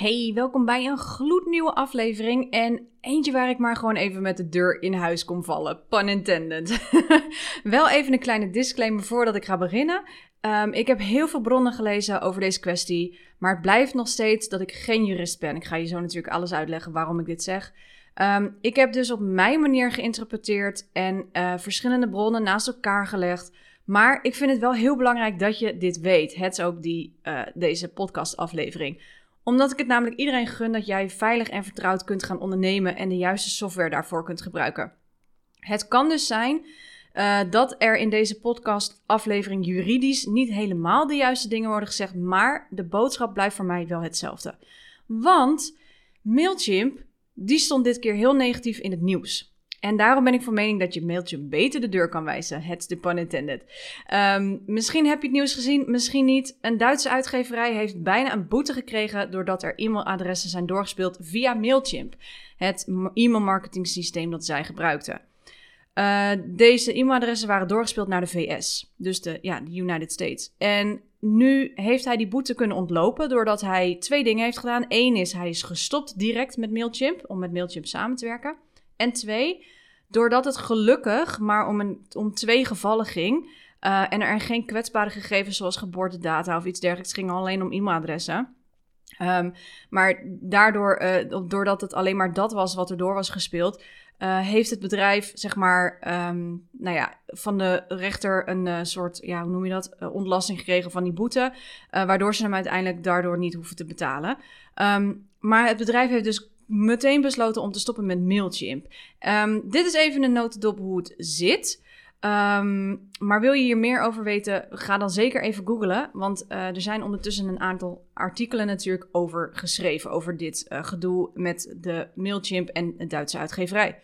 Hey, welkom bij een gloednieuwe aflevering en eentje waar ik maar gewoon even met de deur in huis kom vallen. Pun intended. Wel even een kleine disclaimer voordat ik ga beginnen. Um, ik heb heel veel bronnen gelezen over deze kwestie, maar het blijft nog steeds dat ik geen jurist ben. Ik ga je zo natuurlijk alles uitleggen waarom ik dit zeg. Um, ik heb dus op mijn manier geïnterpreteerd en uh, verschillende bronnen naast elkaar gelegd. Maar ik vind het wel heel belangrijk dat je dit weet. Het is ook die, uh, deze podcastaflevering omdat ik het namelijk iedereen gun dat jij veilig en vertrouwd kunt gaan ondernemen en de juiste software daarvoor kunt gebruiken. Het kan dus zijn uh, dat er in deze podcast-aflevering juridisch niet helemaal de juiste dingen worden gezegd, maar de boodschap blijft voor mij wel hetzelfde. Want Mailchimp, die stond dit keer heel negatief in het nieuws. En daarom ben ik van mening dat je mailtje beter de deur kan wijzen. Het de pun intended. Um, misschien heb je het nieuws gezien, misschien niet. Een Duitse uitgeverij heeft bijna een boete gekregen doordat er e-mailadressen zijn doorgespeeld via Mailchimp. Het e-mailmarketing systeem dat zij gebruikten. Uh, deze e-mailadressen waren doorgespeeld naar de VS, dus de, ja, de United States. En nu heeft hij die boete kunnen ontlopen doordat hij twee dingen heeft gedaan. Eén is, hij is gestopt direct met Mailchimp, om met Mailchimp samen te werken. En twee, doordat het gelukkig maar om, een, om twee gevallen ging. Uh, en er geen kwetsbare gegevens zoals geboortedata of iets dergelijks ging alleen om e-mailadressen. Um, maar daardoor, uh, doordat het alleen maar dat was wat er door was gespeeld, uh, heeft het bedrijf, zeg maar, um, nou ja, van de rechter een soort, ja, hoe noem je dat, ontlasting gekregen van die boete, waardoor ze hem uiteindelijk daardoor niet hoeven te betalen. Um, maar het bedrijf heeft dus meteen besloten om te stoppen met Mailchimp. Um, dit is even een notendop hoe het zit. Um, maar wil je hier meer over weten, ga dan zeker even googlen. Want uh, er zijn ondertussen een aantal artikelen natuurlijk over geschreven. Over dit uh, gedoe met de Mailchimp en de Duitse uitgeverij.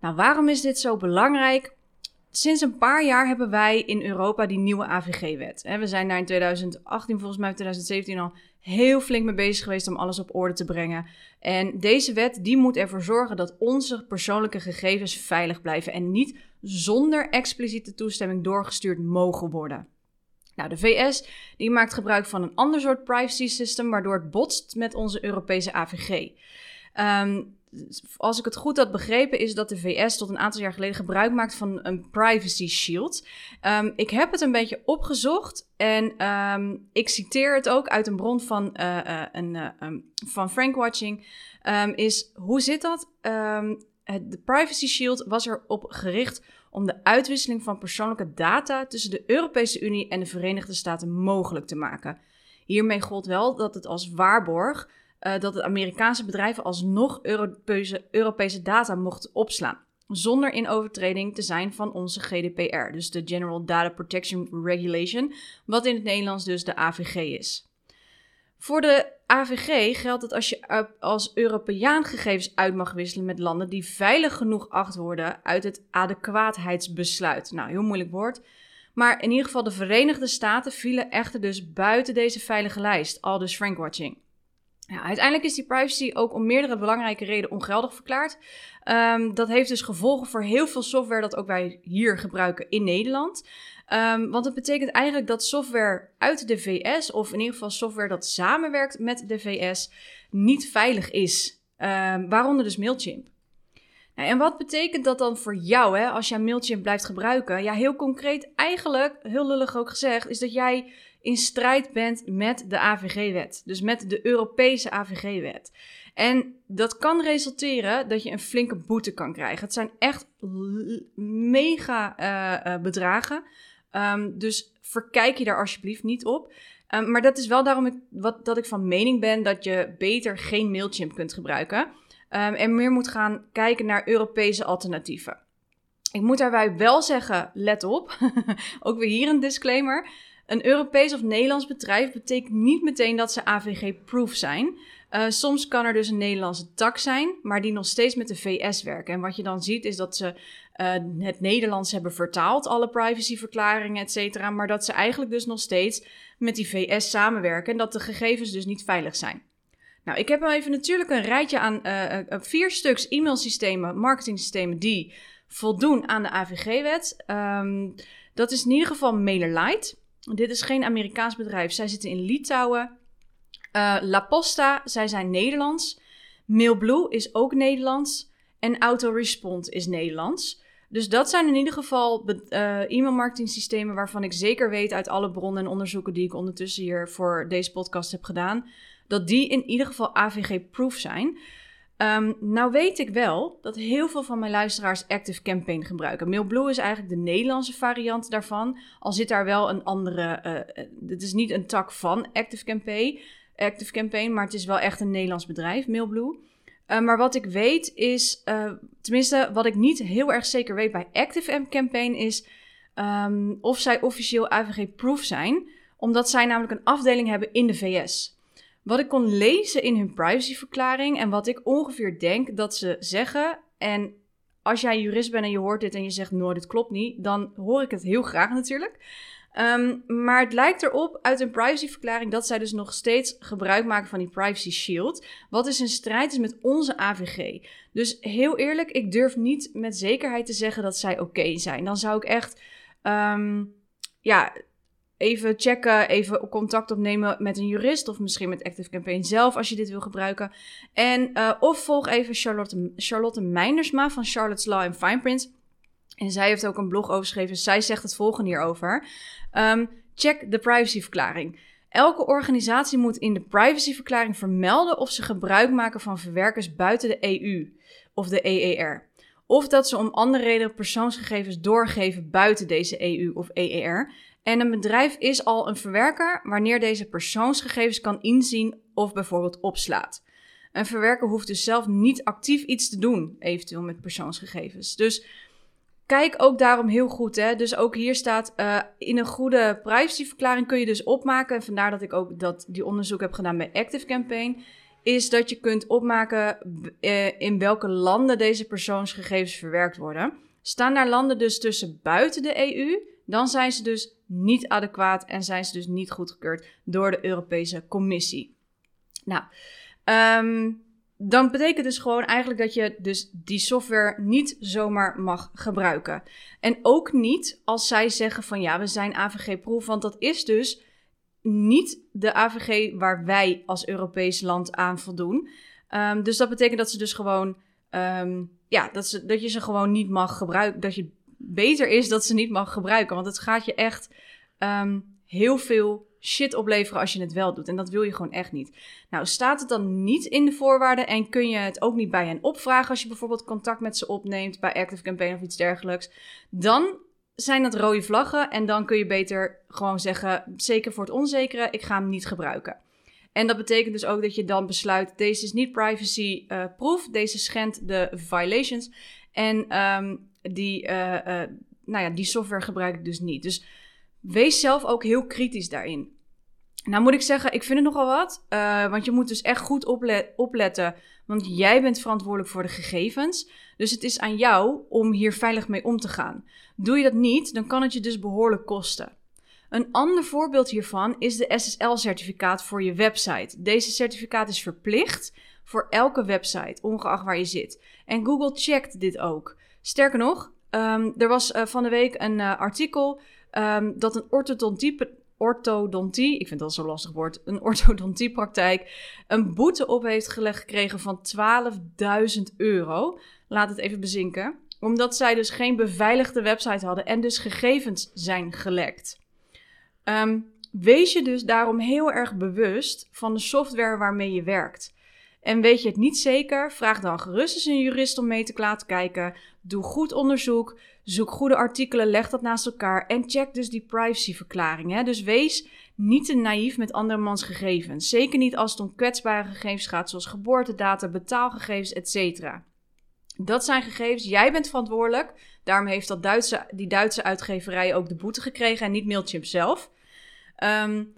Nou, waarom is dit zo belangrijk? Sinds een paar jaar hebben wij in Europa die nieuwe AVG-wet. We zijn daar in 2018, volgens mij 2017 al heel flink mee bezig geweest om alles op orde te brengen. En deze wet die moet ervoor zorgen dat onze persoonlijke gegevens veilig blijven en niet zonder expliciete toestemming doorgestuurd mogen worden. Nou, de VS die maakt gebruik van een ander soort privacy system waardoor het botst met onze Europese AVG. Ehm, als ik het goed had begrepen, is dat de VS tot een aantal jaar geleden gebruik maakt van een privacy shield. Um, ik heb het een beetje opgezocht en um, ik citeer het ook uit een bron van, uh, een, uh, um, van Frankwatching. is hoe zit dat? de privacy shield was erop gericht om de uitwisseling van persoonlijke data tussen de Europese Unie en de Verenigde Staten mogelijk te maken. Hiermee gold wel dat het als waarborg uh, dat de Amerikaanse bedrijven alsnog Europese, Europese data mochten opslaan. Zonder in overtreding te zijn van onze GDPR, dus de General Data Protection Regulation, wat in het Nederlands dus de AVG is. Voor de AVG geldt dat als je als Europeaan gegevens uit mag wisselen met landen die veilig genoeg acht worden uit het adequaatheidsbesluit. Nou, heel moeilijk woord. Maar in ieder geval de Verenigde Staten vielen echter dus buiten deze veilige lijst, al dus Frankwatching. Ja, uiteindelijk is die privacy ook om meerdere belangrijke redenen ongeldig verklaard. Um, dat heeft dus gevolgen voor heel veel software dat ook wij hier gebruiken in Nederland. Um, want het betekent eigenlijk dat software uit de VS, of in ieder geval software dat samenwerkt met de VS, niet veilig is. Um, waaronder dus Mailchimp. Nou, en wat betekent dat dan voor jou, hè, als jij Mailchimp blijft gebruiken? Ja, heel concreet, eigenlijk, heel lullig ook gezegd, is dat jij in strijd bent met de AVG-wet. Dus met de Europese AVG-wet. En dat kan resulteren dat je een flinke boete kan krijgen. Het zijn echt mega uh, uh, bedragen. Um, dus verkijk je daar alsjeblieft niet op. Um, maar dat is wel daarom ik, wat, dat ik van mening ben dat je beter geen Mailchimp kunt gebruiken. Um, en meer moet gaan kijken naar Europese alternatieven. Ik moet daarbij wel zeggen, let op, ook weer hier een disclaimer. Een Europees of Nederlands bedrijf betekent niet meteen dat ze AVG-proof zijn. Uh, soms kan er dus een Nederlandse tak zijn, maar die nog steeds met de VS werken. En wat je dan ziet is dat ze uh, het Nederlands hebben vertaald, alle privacyverklaringen, et cetera. Maar dat ze eigenlijk dus nog steeds met die VS samenwerken en dat de gegevens dus niet veilig zijn. Nou, ik heb hem even natuurlijk een rijtje aan uh, vier stuks e-mailsystemen, marketingsystemen die voldoen aan de AVG-wet. Ehm, dat is in ieder geval MailerLite. Dit is geen Amerikaans bedrijf. Zij zitten in Litouwen. Uh, La Posta, zij zijn Nederlands. MailBlue is ook Nederlands. En Autorespond is Nederlands. Dus dat zijn in ieder geval uh, e-mailmarketing systemen waarvan ik zeker weet uit alle bronnen en onderzoeken die ik ondertussen hier voor deze podcast heb gedaan, dat die in ieder geval AVG-proof zijn. Um, nou weet ik wel dat heel veel van mijn luisteraars Active Campaign gebruiken. MailBlue is eigenlijk de Nederlandse variant daarvan. Al zit daar wel een andere. Uh, het is niet een tak van Active Campaign, Active Campaign, maar het is wel echt een Nederlands bedrijf, MailBlue. Uh, maar wat ik weet is, uh, tenminste wat ik niet heel erg zeker weet bij Active Campaign is um, of zij officieel AVG-proof zijn, omdat zij namelijk een afdeling hebben in de VS. Wat ik kon lezen in hun privacyverklaring en wat ik ongeveer denk dat ze zeggen. En als jij jurist bent en je hoort dit en je zegt: nooit, dit klopt niet, dan hoor ik het heel graag natuurlijk. Um, maar het lijkt erop uit een privacyverklaring dat zij dus nog steeds gebruik maken van die Privacy Shield. Wat is in strijd is met onze AVG. Dus heel eerlijk, ik durf niet met zekerheid te zeggen dat zij oké zijn. Dan zou ik echt. Um, ja, even checken, even contact opnemen met een jurist of misschien met Active Campaign zelf als je dit wil gebruiken. En uh, of volg even Charlotte, Charlotte Meinersma van Charlotte's Law en Fine Print. En zij heeft ook een blog over geschreven. Zij zegt het volgende hierover. Um, check de privacyverklaring. Elke organisatie moet in de privacyverklaring vermelden of ze gebruik maken van verwerkers buiten de EU of de EER. Of dat ze om andere redenen persoonsgegevens doorgeven buiten deze EU of EER. En een bedrijf is al een verwerker wanneer deze persoonsgegevens kan inzien of bijvoorbeeld opslaat. Een verwerker hoeft dus zelf niet actief iets te doen, eventueel met persoonsgegevens. Dus kijk ook daarom heel goed. Hè? Dus ook hier staat, uh, in een goede privacyverklaring kun je dus opmaken, en vandaar dat ik ook dat, die onderzoek heb gedaan bij Active Campaign, is dat je kunt opmaken uh, in welke landen deze persoonsgegevens verwerkt worden. Staan daar landen dus tussen buiten de EU, dan zijn ze dus niet adequaat en zijn ze dus niet goedgekeurd door de Europese Commissie. Nou, um, dan betekent dus gewoon eigenlijk dat je dus die software niet zomaar mag gebruiken. En ook niet als zij zeggen van ja, we zijn AVG-proof, want dat is dus niet de AVG waar wij als Europees land aan voldoen. Um, dus dat betekent dat ze dus gewoon, um, ja, dat, ze, dat je ze gewoon niet mag gebruiken, dat je beter is dat ze niet mag gebruiken. Want het gaat je echt um, heel veel shit opleveren als je het wel doet. En dat wil je gewoon echt niet. Nou, staat het dan niet in de voorwaarden en kun je het ook niet bij hen opvragen als je bijvoorbeeld contact met ze opneemt bij Active Campaign of iets dergelijks, dan zijn dat rode vlaggen en dan kun je beter gewoon zeggen, zeker voor het onzekere, ik ga hem niet gebruiken. En dat betekent dus ook dat je dan besluit, deze is niet privacy-proof, uh, deze schendt de violations. En um, die, uh, uh, nou ja, die software gebruik ik dus niet. Dus wees zelf ook heel kritisch daarin. Nou moet ik zeggen, ik vind het nogal wat. Uh, want je moet dus echt goed oplet opletten. Want jij bent verantwoordelijk voor de gegevens. Dus het is aan jou om hier veilig mee om te gaan. Doe je dat niet, dan kan het je dus behoorlijk kosten. Een ander voorbeeld hiervan is de SSL-certificaat voor je website. Deze certificaat is verplicht voor elke website, ongeacht waar je zit. En Google checkt dit ook. Sterker nog, um, er was uh, van de week een uh, artikel um, dat een orthodontie, orthodontie, ik vind dat zo'n lastig woord, een orthodontiepraktijk, een boete op heeft gelegd gekregen van 12.000 euro. Laat het even bezinken. Omdat zij dus geen beveiligde website hadden en dus gegevens zijn gelekt. Um, wees je dus daarom heel erg bewust van de software waarmee je werkt. En weet je het niet zeker? Vraag dan gerust eens een jurist om mee te laten kijken. Doe goed onderzoek. Zoek goede artikelen, leg dat naast elkaar en check dus die privacyverklaring. Dus wees niet te naïef met andermans gegevens. Zeker niet als het om kwetsbare gegevens gaat, zoals geboortedata, betaalgegevens, etc. Dat zijn gegevens, jij bent verantwoordelijk. Daarom heeft dat Duitse, die Duitse uitgeverij ook de boete gekregen en niet Mailchimp zelf. Um,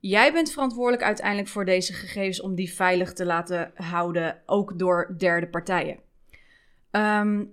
Jij bent verantwoordelijk uiteindelijk voor deze gegevens om die veilig te laten houden, ook door derde partijen. Ehm,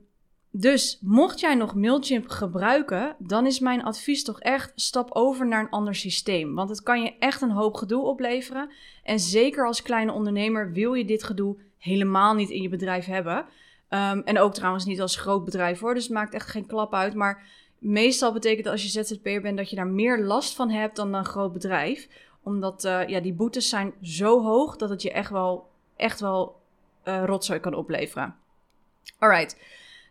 dus mocht jij nog Mailchimp gebruiken, dan is mijn advies toch echt stap over naar een ander systeem. Want het kan je echt een hoop gedoe opleveren. En zeker als kleine ondernemer wil je dit gedoe helemaal niet in je bedrijf hebben. Ehm, en ook trouwens niet als groot bedrijf hoor, dus het maakt echt geen klap uit. Maar meestal betekent dat als je ZZP'er bent dat je daar meer last van hebt dan een groot bedrijf. Omdat uh, ja, die boetes zijn zo hoog dat het je echt wel, echt wel uh, rotzooi kan opleveren. Alright,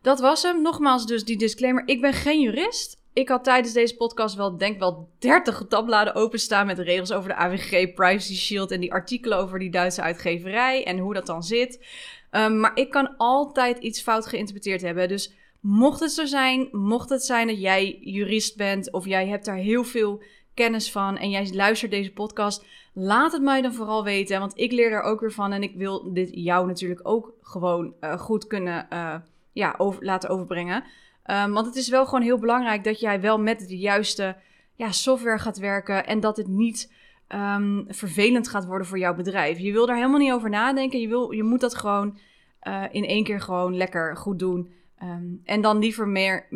dat was hem. Nogmaals dus die disclaimer. Ik ben geen jurist. Ik had tijdens deze podcast wel, denk wel, 30 tabbladen openstaan met regels over de AVG, Privacy Shield en die artikelen over die Duitse uitgeverij en hoe dat dan zit. Um, maar ik kan altijd iets fout geïnterpreteerd hebben. Dus mocht het zo zijn, mocht het zijn dat jij jurist bent of jij hebt daar heel veel kennis van en jij luistert deze podcast, laat het mij dan vooral weten. Want ik leer daar ook weer van en ik wil dit jou natuurlijk ook gewoon uh, goed kunnen uh, ja, over, laten overbrengen. Um, want het is wel gewoon heel belangrijk dat jij wel met de juiste ja, software gaat werken en dat het niet um, vervelend gaat worden voor jouw bedrijf. Je wil daar helemaal niet over nadenken. Je, wil, je moet dat gewoon uh, in één keer gewoon lekker goed doen. Um, en dan liever meer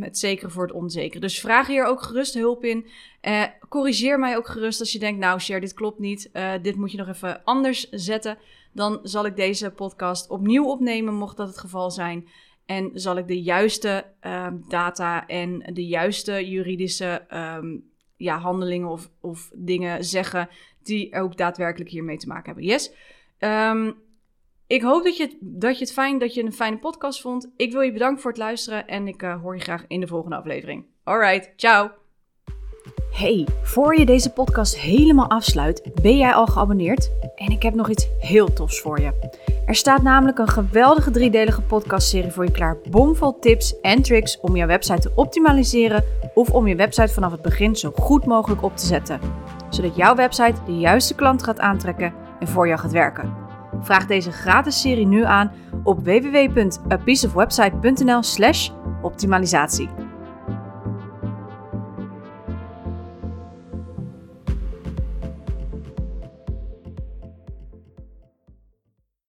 het zekere voor het onzekere. Dus vraag hier ook gerust hulp in. Uh, corrigeer mij ook gerust als je denkt, nou share, dit klopt niet. Uh, dit moet je nog even anders zetten. Dan zal ik deze podcast opnieuw opnemen, mocht dat het geval zijn. En zal ik de juiste uh, data en de juiste juridische um, ja, handelingen of, of dingen zeggen die ook daadwerkelijk hiermee te maken hebben. Yes. Um, ik hoop dat je, het, dat je het fijn dat je een fijne podcast vond. Ik wil je bedanken voor het luisteren en ik uh, hoor je graag in de volgende aflevering. Alright, ciao. Hey, voor je deze podcast helemaal afsluit, ben jij al geabonneerd? En ik heb nog iets heel tofs voor je. Er staat namelijk een geweldige driedelige podcastserie voor je klaar, bomvol tips en tricks om je website te optimaliseren of om je website vanaf het begin zo goed mogelijk op te zetten, zodat jouw website de juiste klant gaat aantrekken en voor jou gaat werken. Vraag deze gratis serie nu aan op www.apieceofwebsite.nl/optimalisatie.